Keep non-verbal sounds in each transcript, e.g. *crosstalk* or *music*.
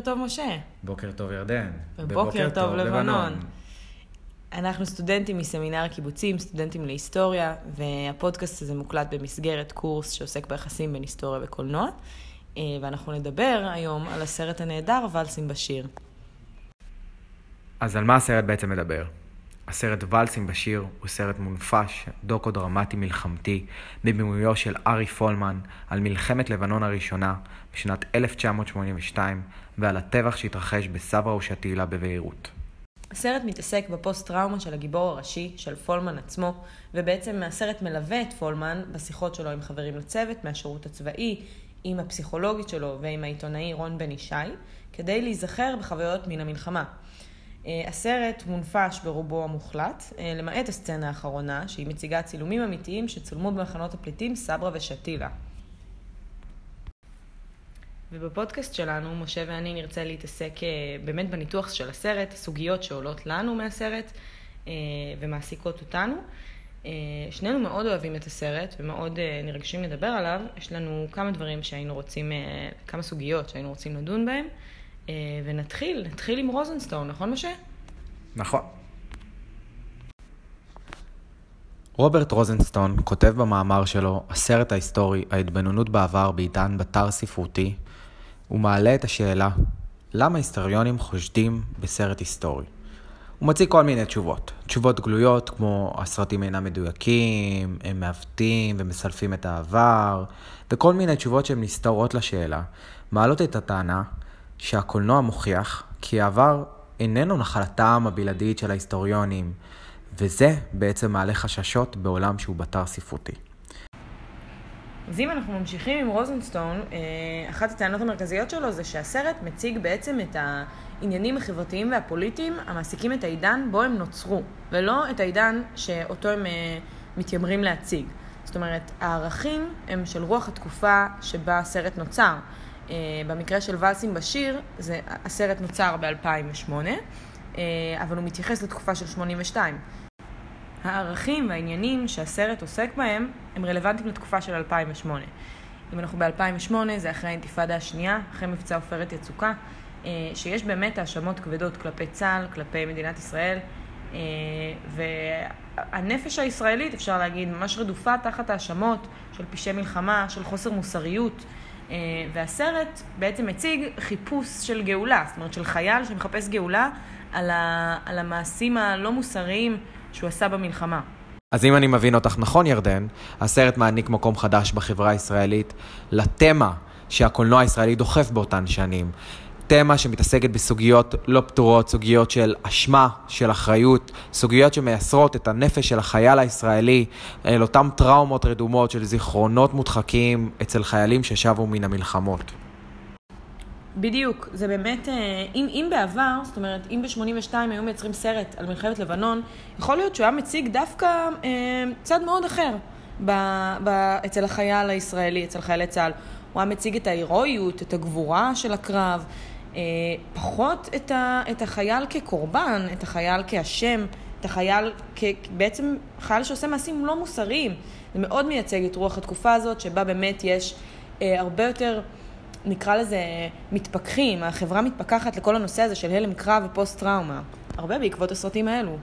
בוקר טוב, משה. בוקר טוב ירדן. ובוקר טוב, לבנון. אנחנו סטודנטים מסמינר הקיבוצים, סטודנטים להיסטוריה, והפודקאסט הזה מוקלט במסגרת קורס שעוסק ביחסים בין היסטוריה וקולנוע. אה, ואנחנו נדבר היום על הסרט הנהדר ולסים בשיר. אז על מה הסרט בעצם מדבר? הסרט ולסים בשיר הוא סרט מונפש, דוקו-דרמטי מלחמתי, בבימויו של ארי פולמן, על מלחמת לבנון הראשונה בשנת 1982, ועל הטבח שהתרחש בסברה ושתילה בביירות. הסרט מתעסק בפוסט-טראומה של הגיבור הראשי, של פולמן עצמו, ובעצם הסרט מלווה את פולמן בשיחות שלו עם חברים לצוות מהשירות הצבאי, עם הפסיכולוגית שלו ועם העיתונאי רון בן ישי, כדי להיזכר בחוויות מן המלחמה. אה, הסרט מונפש ברובו המוחלט, אה, למעט הסצנה האחרונה, שהיא מציגה צילומים אמיתיים שצולמו במחנות הפליטים סברה ושתילה. ובפודקאסט שלנו, משה ואני נרצה להתעסק אה, באמת בניתוח של הסרט, הסוגיות שעולות לנו מהסרט ומעסיקות אותנו. שנינו מאוד אוהבים את הסרט ומאוד נרגשים לדבר עליו. יש לנו כמה דברים שהיינו רוצים, כמה סוגיות שהיינו רוצים לדון בהם. ונתחיל, נתחיל עם רוזנסטון, נכון משה? נכון. רוברט רוזנסטון כותב במאמר שלו, הסרט ההיסטורי, ההתבוננות בעבר בעידן בתר ספרותי, הוא מעלה את השאלה, למה היסטוריונים חושדים בסרט היסטורי? הוא מציג כל מיני תשובות. תשובות גלויות כמו הסרטים אינם מדויקים, הם מעוותים ומסלפים את העבר, וכל מיני תשובות שהן נסתרות לשאלה, מעלות את הטענה שהקולנוע מוכיח כי העבר איננו נחלתם הבלעדית של ההיסטוריונים, וזה בעצם מעלה חששות בעולם שהוא בתר ספרותי. אז אם אנחנו ממשיכים עם רוזנסטון, אה, אחת הטענות המרכזיות שלו זה שהסרט מציג בעצם את העניינים החברתיים והפוליטיים המעסיקים את העידן בו הם נוצרו, ולא את העידן שאותו הם אה, מתיימרים להציג. זאת אומרת, הערכים הם של רוח התקופה שבה הסרט נוצר. אה, במקרה של ולסים בשיר, זה, הסרט נוצר ב-2008, אה, אבל הוא מתייחס לתקופה של 82. הערכים והעניינים שהסרט עוסק בהם, הם רלוונטיים לתקופה של 2008. אם אנחנו ב-2008, זה אחרי האינתיפאדה השנייה, אחרי מבצע עופרת יצוקה, אה, שיש באמת האשמות כבדות כלפי צה"ל, כלפי מדינת ישראל, והנפש הישראלית, אפשר להגיד, ממש רדופה תחת האשמות של פשעי מלחמה, של חוסר מוסריות. אה, והסרט בעצם מציג חיפוש של גאולה, זאת אומרת של חייל שמחפש גאולה על, ה, על המעשים הלא מוסריים שהוא עשה במלחמה. אז אם אני מבין אותך נכון, ירדן, הסרט מעניק מקום חדש בחברה הישראלית לתמה שהקולנוע הישראלי דוחף באותן שנים. תמה שמתעסקת בסוגיות לא פתורות, סוגיות של אשמה, של אחריות, סוגיות שמייסרות את הנפש של החייל הישראלי אל אותם טראומות רדומות של זיכרונות מודחקים אצל חיילים ששבו מן המלחמות. בדיוק, זה באמת, אה, אם, אם בעבר, זאת אומרת, אם ב-82 היו מייצרים סרט על מלחמת לבנון, יכול להיות שהוא היה מציג דווקא אה, צד מאוד אחר ב, ב, אצל החייל הישראלי, אצל חיילי צה"ל. הוא היה מציג את ההירואיות, את הגבורה של הקרב, אה, פחות את, ה, את החייל כקורבן, את החייל כאשם, את החייל כ... בעצם חייל שעושה מעשים לא מוסריים. זה מאוד מייצג את רוח התקופה הזאת, שבה באמת יש אה, הרבה יותר, נקרא לזה, מתפכחים. החברה מתפכחת לכל הנושא הזה של הלם קרב ופוסט-טראומה. הרבה בעקבות הסרטים האלו.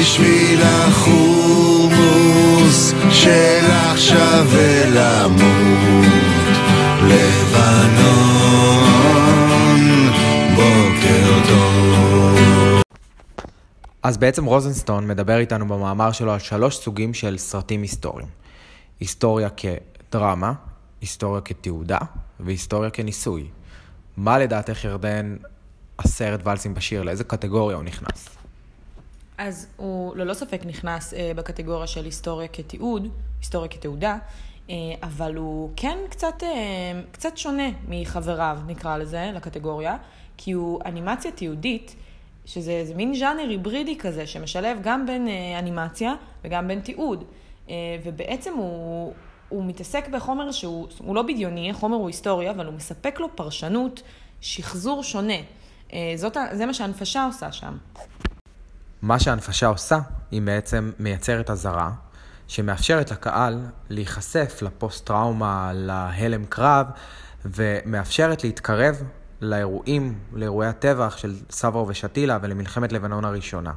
בשביל החומוס של עכשיו ולמות אז בעצם רוזנסטון מדבר איתנו במאמר שלו על שלוש סוגים של סרטים היסטוריים. היסטוריה כדרמה, היסטוריה כתעודה והיסטוריה כניסוי. מה לדעתך ירדן הסרט ולסים בשיר, לאיזה קטגוריה הוא נכנס? אז הוא ללא ספק נכנס אה, בקטגוריה של היסטוריה כתיעוד, היסטוריה כתעודה, אה, אבל הוא כן קצת, אה, קצת שונה מחבריו, נקרא לזה, לקטגוריה, כי הוא אנימציה תיעודית, שזה מין ז'אנר היברידי כזה, שמשלב גם בין אה, אנימציה וגם בין תיעוד. אה, ובעצם הוא, הוא מתעסק בחומר שהוא הוא לא בדיוני, החומר הוא היסטוריה, אבל הוא מספק לו פרשנות, שחזור שונה. אה, זאת, זה מה שהנפשה עושה שם. מה שההנפשה עושה, היא בעצם מייצרת אזהרה, שמאפשרת לקהל להיחשף לפוסט-טראומה, להלם קרב, ומאפשרת להתקרב לאירועים, לאירועי הטבח של סברו ושתילה ולמלחמת לבנון הראשונה.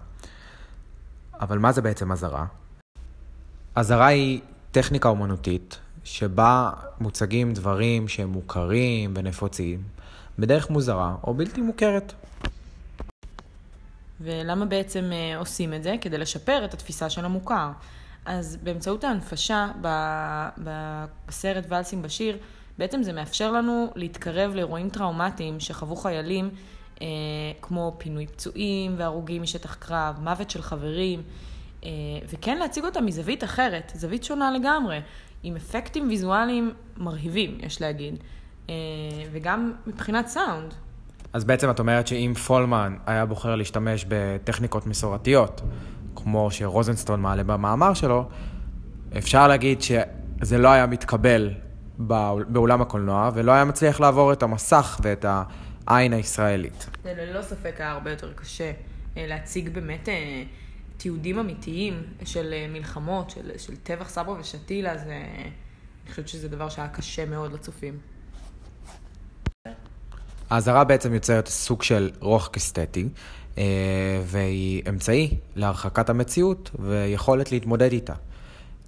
אבל מה זה בעצם אזהרה? אזהרה היא טכניקה אומנותית, שבה מוצגים דברים שהם מוכרים ונפוצים, בדרך מוזרה או בלתי מוכרת. ולמה בעצם אה, עושים את זה? כדי לשפר את התפיסה של המוכר. אז באמצעות ההנפשה בסרט ואלסים בשיר, בעצם זה מאפשר לנו להתקרב לאירועים טראומטיים שחוו חיילים, אה, כמו פינוי פצועים והרוגים משטח קרב, מוות של חברים, אה, וכן להציג אותם מזווית אחרת, זווית שונה לגמרי, עם אפקטים ויזואליים מרהיבים, יש להגיד, אה, וגם מבחינת סאונד. אז בעצם את אומרת שאם פולמן היה בוחר להשתמש בטכניקות מסורתיות, כמו שרוזנסטון מעלה במאמר שלו, אפשר להגיד שזה לא היה מתקבל באולם הקולנוע, ולא היה מצליח לעבור את המסך ואת העין הישראלית. זה ללא ספק היה הרבה יותר קשה אה, להציג באמת אה, תיעודים אמיתיים של אה, מלחמות, של, של טבח סברה ושתילה, זה... אני חושבת שזה דבר שהיה קשה מאוד לצופים. האזהרה בעצם יוצרת סוג של רוחק אסתטי, והיא אמצעי להרחקת המציאות ויכולת להתמודד איתה.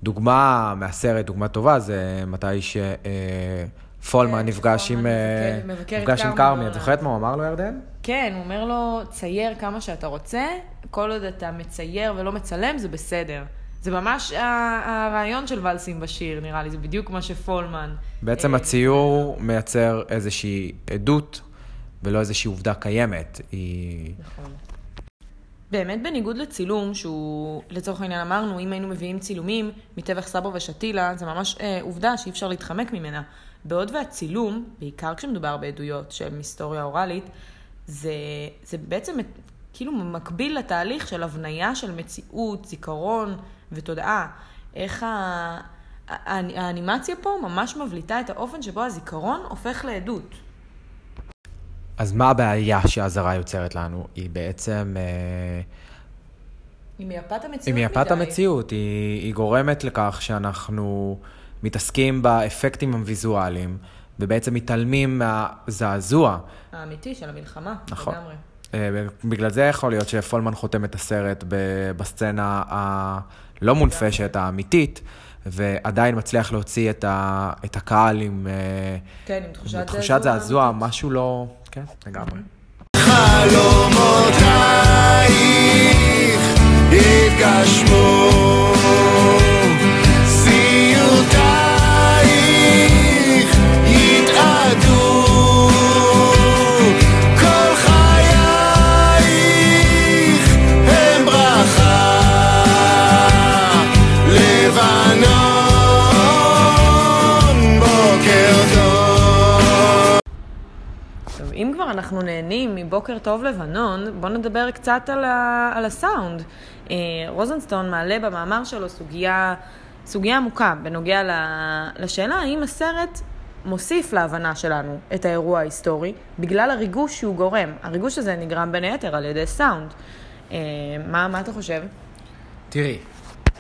דוגמה מהסרט, דוגמה טובה, זה מתי שפולמן כן, נפגש שפולמן עם, אה, מבקר את נפגש עם כרמי. את. זוכרת מה הוא אמר לו, ירדן? כן, הוא אומר לו, צייר כמה שאתה רוצה, כל עוד אתה מצייר ולא מצלם, זה בסדר. זה ממש הרעיון של ולסים בשיר, נראה לי, זה בדיוק מה שפולמן. בעצם אה, הציור מייצר איזושהי עדות ולא איזושהי עובדה קיימת. היא... נכון. באמת בניגוד לצילום, שהוא, לצורך העניין אמרנו, אם היינו מביאים צילומים מטבח סבו ושתילה, זה ממש אה, עובדה שאי אפשר להתחמק ממנה. בעוד והצילום, בעיקר כשמדובר בעדויות של היסטוריה אוראלית, זה, זה בעצם כאילו מקביל לתהליך של הבניה של מציאות, זיכרון ותודעה. איך. ה- האנימציה פה ממש מבליטה את האופן שבו הזיכרון הופך לעדות. אז מה הבעיה שהאזהרה יוצרת לנו? היא בעצם... אה, היא מייפת המציאות היא מייפת מדי. המציאות, היא, היא גורמת לכך שאנחנו מתעסקים באפקטים הוויזואליים, ובעצם מתעלמים מהזעזוע. האמיתי של המלחמה, נכון. לגמרי. אה, בגלל זה יכול להיות שפולמן חותם את הסרט בסצנה הלא מונפשת, האמיתית, ועדיין מצליח להוציא את, ה, את הקהל עם אה, כן, עם תחושת. תחושת זעזוע, משהו לא... כן, לגמרי. חלומותייך יתגשמו אנחנו נהנים מבוקר טוב לבנון, בואו נדבר קצת על, ה, על הסאונד. אה, רוזנסטון מעלה במאמר שלו סוגיה, סוגיה עמוקה בנוגע לשאלה האם הסרט מוסיף להבנה שלנו את האירוע ההיסטורי, בגלל הריגוש שהוא גורם. הריגוש הזה נגרם בין היתר על ידי סאונד. אה, מה, מה אתה חושב? תראי,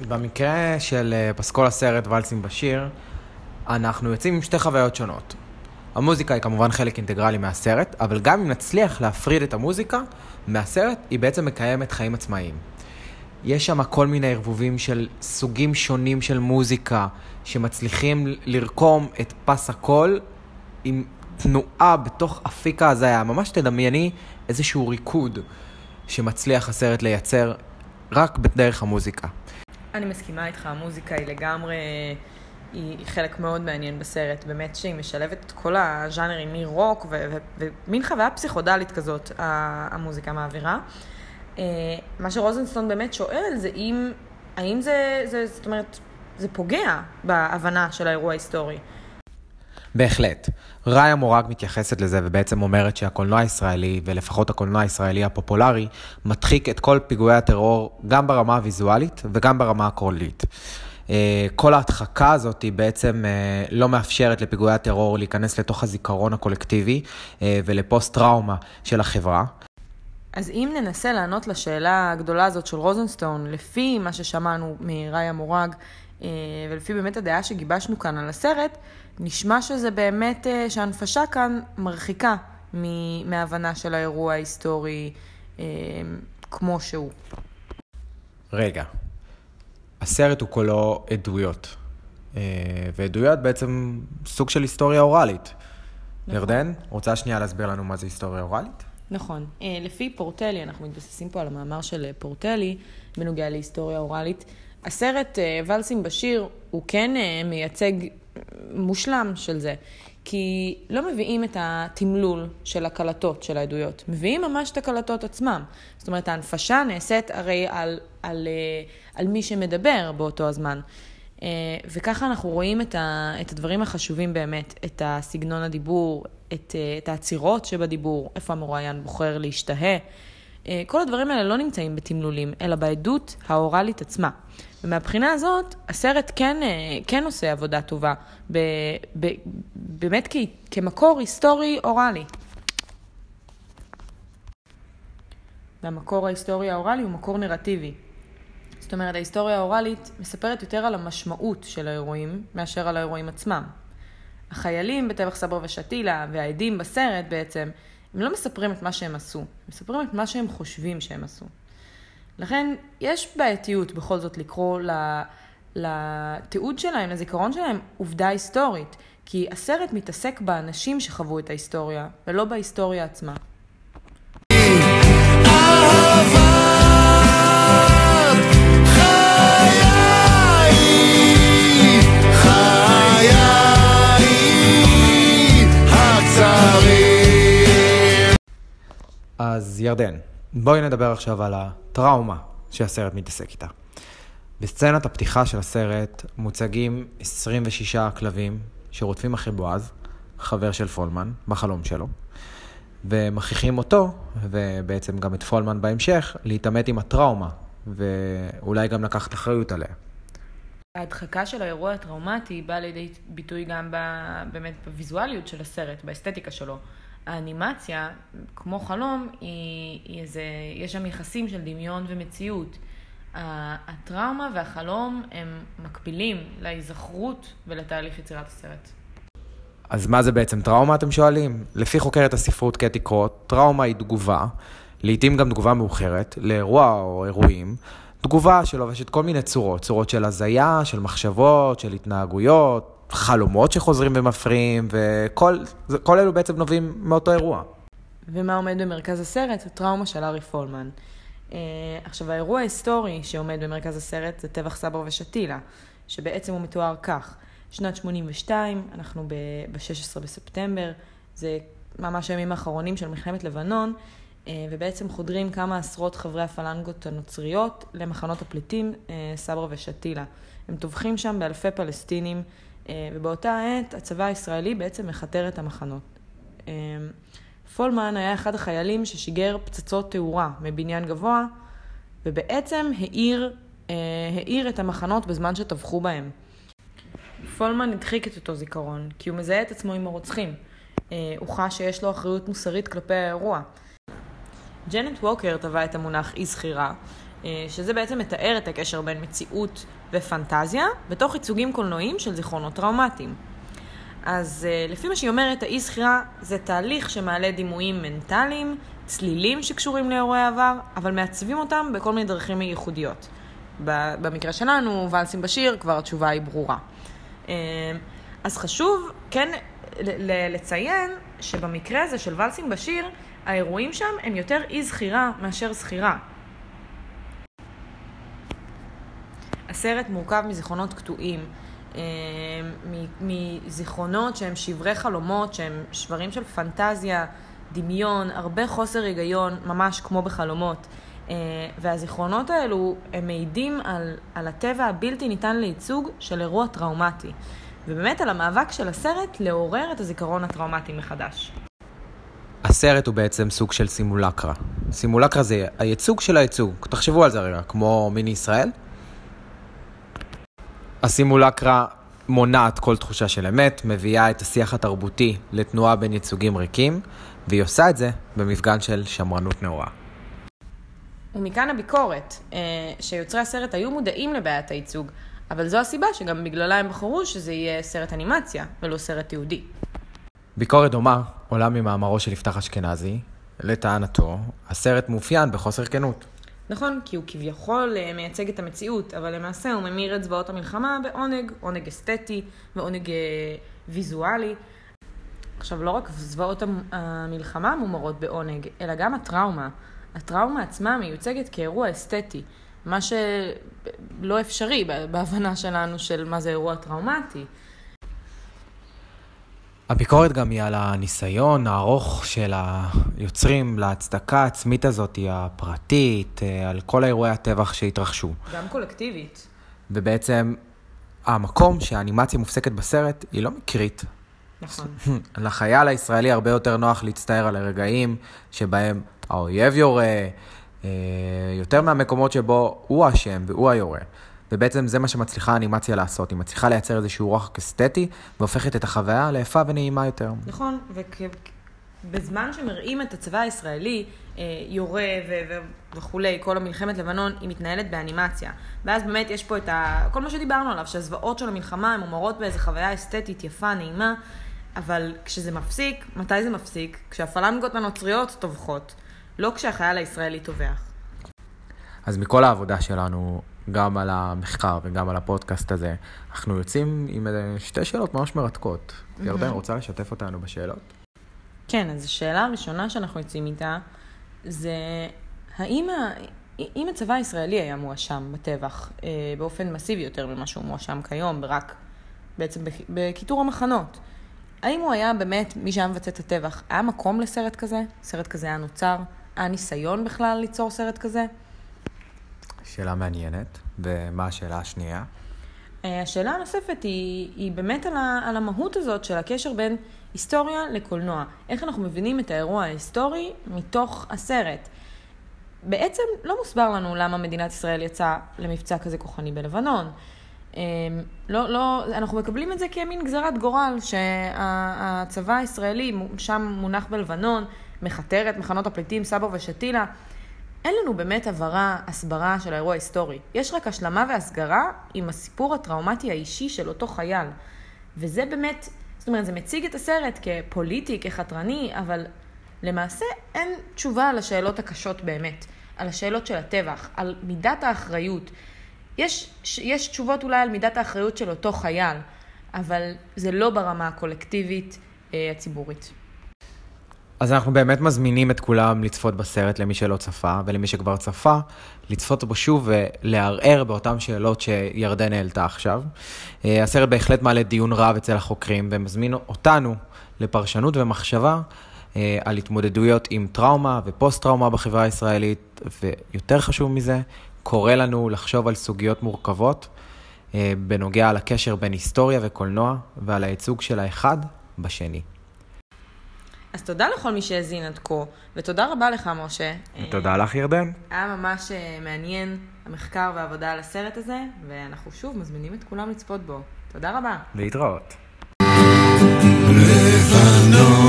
במקרה של אה, פסקול הסרט ולסים בשיר, אנחנו יוצאים עם שתי חוויות שונות. המוזיקה היא כמובן חלק אינטגרלי מהסרט, אבל גם אם נצליח להפריד את המוזיקה מהסרט, היא בעצם מקיימת חיים עצמאיים. יש שם כל מיני ערבובים של סוגים שונים של מוזיקה, שמצליחים לרקום את פס הקול עם תנועה בתוך אפיק ההזיה. ממש תדמייני איזשהו ריקוד שמצליח הסרט לייצר רק בדרך המוזיקה. אני מסכימה איתך, המוזיקה היא לגמרי, היא חלק מאוד מעניין בסרט. באמת שהיא משלבת את כל הז'אנרים מרוק ומין חוויה פסיכודלית כזאת, המוזיקה מעבירה. אה, מה שרוזנסטון באמת שואל זה אם, האם זה, זה, זאת אומרת, זה פוגע בהבנה של האירוע ההיסטורי. בהחלט. ראיה מורג מתייחסת לזה ובעצם אומרת שהקולנוע הישראלי, ולפחות הקולנוע הישראלי הפופולרי, מדחיק את כל פיגועי הטרור גם ברמה הוויזואלית וגם ברמה הקולית. אה, כל ההדחקה הזאת היא בעצם אה, לא מאפשרת לפיגועי הטרור להיכנס לתוך הזיכרון הקולקטיבי אה, ולפוסט-טראומה של החברה. אז אם ננסה לענות לשאלה הגדולה הזאת של רוזנסטון, לפי מה ששמענו מראיה מורג, ולפי באמת הדעה שגיבשנו כאן על הסרט, נשמע שזה באמת, שההנפשה כאן מרחיקה מההבנה של האירוע ההיסטורי כמו שהוא. רגע, הסרט הוא כולו עדויות. אה, ועדויות בעצם סוג של היסטוריה אוראלית. נכון. ירדן, רוצה שנייה להסביר לנו מה זה היסטוריה אוראלית? נכון. אה, לפי פורטלי, אנחנו מתבססים פה על המאמר של פורטלי בנוגע להיסטוריה אוראלית. הסרט אה, ולסים בשיר הוא כן מייצג מושלם של זה. כי לא מביאים את התמלול של הקלטות של העדויות, מביאים ממש את הקלטות עצמם. זאת אומרת, ההנפשה נעשית הרי על, על, אה, על מי שמדבר באותו הזמן. אה, וככה אנחנו רואים את, ה, את הדברים החשובים באמת, את הסגנון הדיבור, את, אה, את העצירות שבדיבור, איפה המרואיין בוחר להשתהה. כל הדברים האלה לא נמצאים בתמלולים, אלא בעדות האוראלית עצמה. ומהבחינה הזאת, הסרט כן, אה, כן עושה עבודה טובה, ב, ב, באמת כ, כמקור היסטורי אוראלי. והמקור ההיסטורי האוראלי הוא מקור נרטיבי. זאת אומרת, ההיסטוריה האוראלית מספרת יותר על המשמעות של האירועים מאשר על האירועים עצמם. החיילים בטבח סברה ושתילה והעדים בסרט בעצם, הם לא מספרים את מה שהם עשו, הם מספרים את מה שהם חושבים שהם עשו. לכן יש בעייתיות בכל זאת לקרוא לתיעוד שלהם, לזיכרון שלהם, עובדה היסטורית. כי הסרט מתעסק באנשים שחוו את ההיסטוריה, ולא בהיסטוריה עצמה. אז ירדן, בואי נדבר עכשיו על הטראומה שהסרט מתעסק איתה. בסצנת הפתיחה של הסרט מוצגים 26 כלבים שרודפים אחרי בועז, חבר של פולמן, בחלום שלו, ומכריחים אותו, ובעצם גם את פולמן בהמשך, להתעמת עם הטראומה, ואולי גם לקחת אחריות עליה. ההדחקה של האירוע הטראומטי באה לידי ביטוי גם ב, באמת בוויזואליות של הסרט, באסתטיקה שלו. האנימציה, כמו חלום, היא, היא איזה, יש שם יחסים של דמיון ומציאות. הטראומה והחלום הם מקבילים להיזכרות ולתהליך יצירת הסרט. אז מה זה בעצם טראומה, אתם שואלים? לפי חוקרת הספרות קטי קרוט, טראומה היא תגובה, לעתים גם תגובה מאוחרת, לאירוע או אירועים, תגובה שלובשת כל מיני צורות, צורות של הזיה, של מחשבות, של התנהגויות, חלומות שחוזרים ומפריעים, וכל אלו בעצם נובעים מאותו אירוע. ומה עומד במרכז הסרט? הטראומה של ארי פולמן. Uh, עכשיו, האירוע ההיסטורי שעומד במרכז הסרט זה טבח סבר ושתילה, שבעצם הוא מתואר כך. שנת 82, אנחנו ב-16 בספטמבר, זה ממש הימים האחרונים של מלחמת לבנון, uh, ובעצם חודרים כמה עשרות חברי הפלנגות הנוצריות למחנות הפליטים uh, סברה ושתילה. הם טובחים שם באלפי פלסטינים. אה, ובאותה עת הצבא הישראלי בעצם מכתר את המחנות. אה, פולמן היה אחד החיילים ששיגר פצצות תאורה מבניין גבוה, ובעצם העיר, אה, העיר את המחנות בזמן שטבחו בהם. פולמן הדחיק את אותו זיכרון, כי הוא מזהה את עצמו עם הרוצחים. הוא חש שיש לו אחריות מוסרית כלפי האירוע. ג'נט ווקר טבע את המונח אי זכירה, שזה בעצם מתאר את הקשר בין מציאות ופנטזיה בתוך ייצוגים קולנועיים של זיכרונות טראומטיים. אז אה, לפי מה שהיא אומרת, האי זכירה זה תהליך שמעלה דימויים מנטליים, צלילים שקשורים לאירועי עבר, אבל מעצבים אותם בכל מיני דרכים ייחודיות. במקרה שלנו, ואלסים בשיר, כבר התשובה היא ברורה. אה, אז חשוב כן לציין שבמקרה הזה של ואלסים בשיר, האירועים שם הם יותר אי זכירה מאשר זכירה. הסרט מורכב מזיכרונות קטועים, אה, מזיכרונות שהם שברי חלומות, שהם שברים של פנטזיה, דמיון, הרבה חוסר היגיון, ממש כמו בחלומות. אה, והזיכרונות האלו, הם מעידים על, על הטבע הבלתי ניתן לייצוג של אירוע טראומטי. ובאמת על המאבק של הסרט לעורר את הזיכרון הטראומטי מחדש. הסרט הוא בעצם סוג של סימולקרה. סימולקרה זה הייצוג של הייצוג. תחשבו על זה רגע, כמו מיני ישראל. הסימולקרה מונעת כל תחושה של אמת, מביאה את השיח התרבותי לתנועה בין ייצוגים ריקים, והיא עושה את זה במפגן של שמרנות נאורה. ומכאן הביקורת, אה, שיוצרי הסרט היו מודעים לבעיית הייצוג, אבל זו הסיבה שגם בגללה הם בחרו שזה יהיה סרט אנימציה, ולא סרט תיעודי. ביקורת דומה עולה ממאמרו של יפתח אשכנזי. לטענתו, הסרט מאופיין בחוסר כנות. נכון, כי הוא כביכול אה, מייצג את המציאות, אבל למעשה הוא ממיר את זוועות המלחמה בעונג, עונג אסתטי ועונג אה, ויזואלי. עכשיו, לא רק זוועות המ- המלחמה מומרות בעונג, אלא גם הטראומה. הטראומה עצמה מיוצגת כאירוע אסתטי, מה שלא אפשרי בהבנה שלנו של מה זה אירוע טראומטי. הביקורת גם היא על הניסיון הארוך של היוצרים להצדקה העצמית הזאת, הפרטית, אה, על כל אירועי הטבח שהתרחשו. גם קולקטיבית. ובעצם המקום שהאנימציה מופסקת בסרט היא לא מקרית. נכון. *laughs* לחייל הישראלי הרבה יותר נוח להצטער על הרגעים שבהם האויב יורה, אה, יותר מהמקומות שבו הוא האשם והוא היורה. ובעצם זה מה שמצליחה האנימציה לעשות, היא מצליחה לייצר איזשהו רוח אסתטי והופכת את החוויה ליפה ונעימה יותר. נכון, ובזמן שמראים את הצבא הישראלי אה, יורה ו- ו- וכולי, כל המלחמת לבנון, היא מתנהלת באנימציה. ואז באמת יש פה את ה... כל מה שדיברנו עליו, שהזוועות של המלחמה הן מומרות באיזו חוויה אסתטית יפה, נעימה, אבל כשזה מפסיק, מתי זה מפסיק? כשהפלנגות הנוצריות טובחות, לא כשהחייל הישראלי טובח. אז מכל העבודה שלנו, גם על המחקר וגם על הפודקאסט הזה, אנחנו יוצאים עם שתי שאלות ממש מרתקות. ירדן, רוצה לשתף אותנו בשאלות? כן, אז השאלה הראשונה שאנחנו יוצאים איתה, זה האם ה... אם הצבא הישראלי היה מואשם בטבח אה, באופן מסיבי יותר ממה שהוא מואשם כיום, רק בעצם בכיתור המחנות, האם הוא היה באמת מי שהיה מבצע את הטבח? היה מקום לסרט כזה? סרט כזה היה נוצר? היה ניסיון בכלל ליצור סרט כזה? שאלה מעניינת. ומה השאלה השנייה? אה, השאלה הנוספת היא, היא באמת על, ה, על המהות הזאת של הקשר בין היסטוריה לקולנוע. איך אנחנו מבינים את האירוע ההיסטורי מתוך הסרט. בעצם לא מוסבר לנו למה מדינת ישראל יצאה למבצע כזה כוחני בלבנון. אה, לא, לא, אנחנו מקבלים את זה כמין גזרת גורל, שהצבא הישראלי שם מונח בלבנון, מכתר את מחנות הפליטים סבו ושתילה. אין לנו באמת הבהרה, הסברה של האירוע ההיסטורי. יש רק השלמה והסגרה עם הסיפור הטראומטי האישי של אותו חייל. וזה באמת, זאת אומרת, זה מציג את הסרט כפוליטי, כחתרני, אבל למעשה אין תשובה על השאלות הקשות באמת. על השאלות של הטבח, על מידת האחריות. יש, יש תשובות אולי על מידת האחריות של אותו חייל, אבל זה לא ברמה הקולקטיבית אה, הציבורית. אז אנחנו באמת מזמינים את כולם לצפות בסרט למי שלא צפה, ולמי שכבר צפה, לצפות בו שוב ולערער באותן שאלות שירדן העלתה עכשיו. אה, הסרט בהחלט מעלה דיון רב אצל החוקרים, ומזמין אותנו לפרשנות ומחשבה אה, על התמודדויות עם טראומה ופוסט-טראומה בחברה הישראלית, ויותר חשוב מזה, קורא לנו לחשוב על סוגיות מורכבות אה, בנוגע לקשר בין היסטוריה וקולנוע, ועל הייצוג של האחד בשני. אז תודה לכל מי שהאזין עד כה, ותודה רבה לך, משה. תודה לך, ירדן. היה ממש אה, מעניין המחקר והעבודה על הסרט הזה, ואנחנו שוב מזמינים את כולם לצפות בו. תודה רבה. להתראות. לבנון,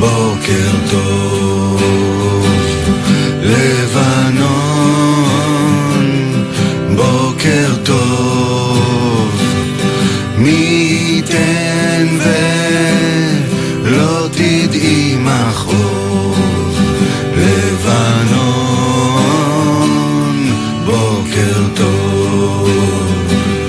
בוקר טוב. לבנון,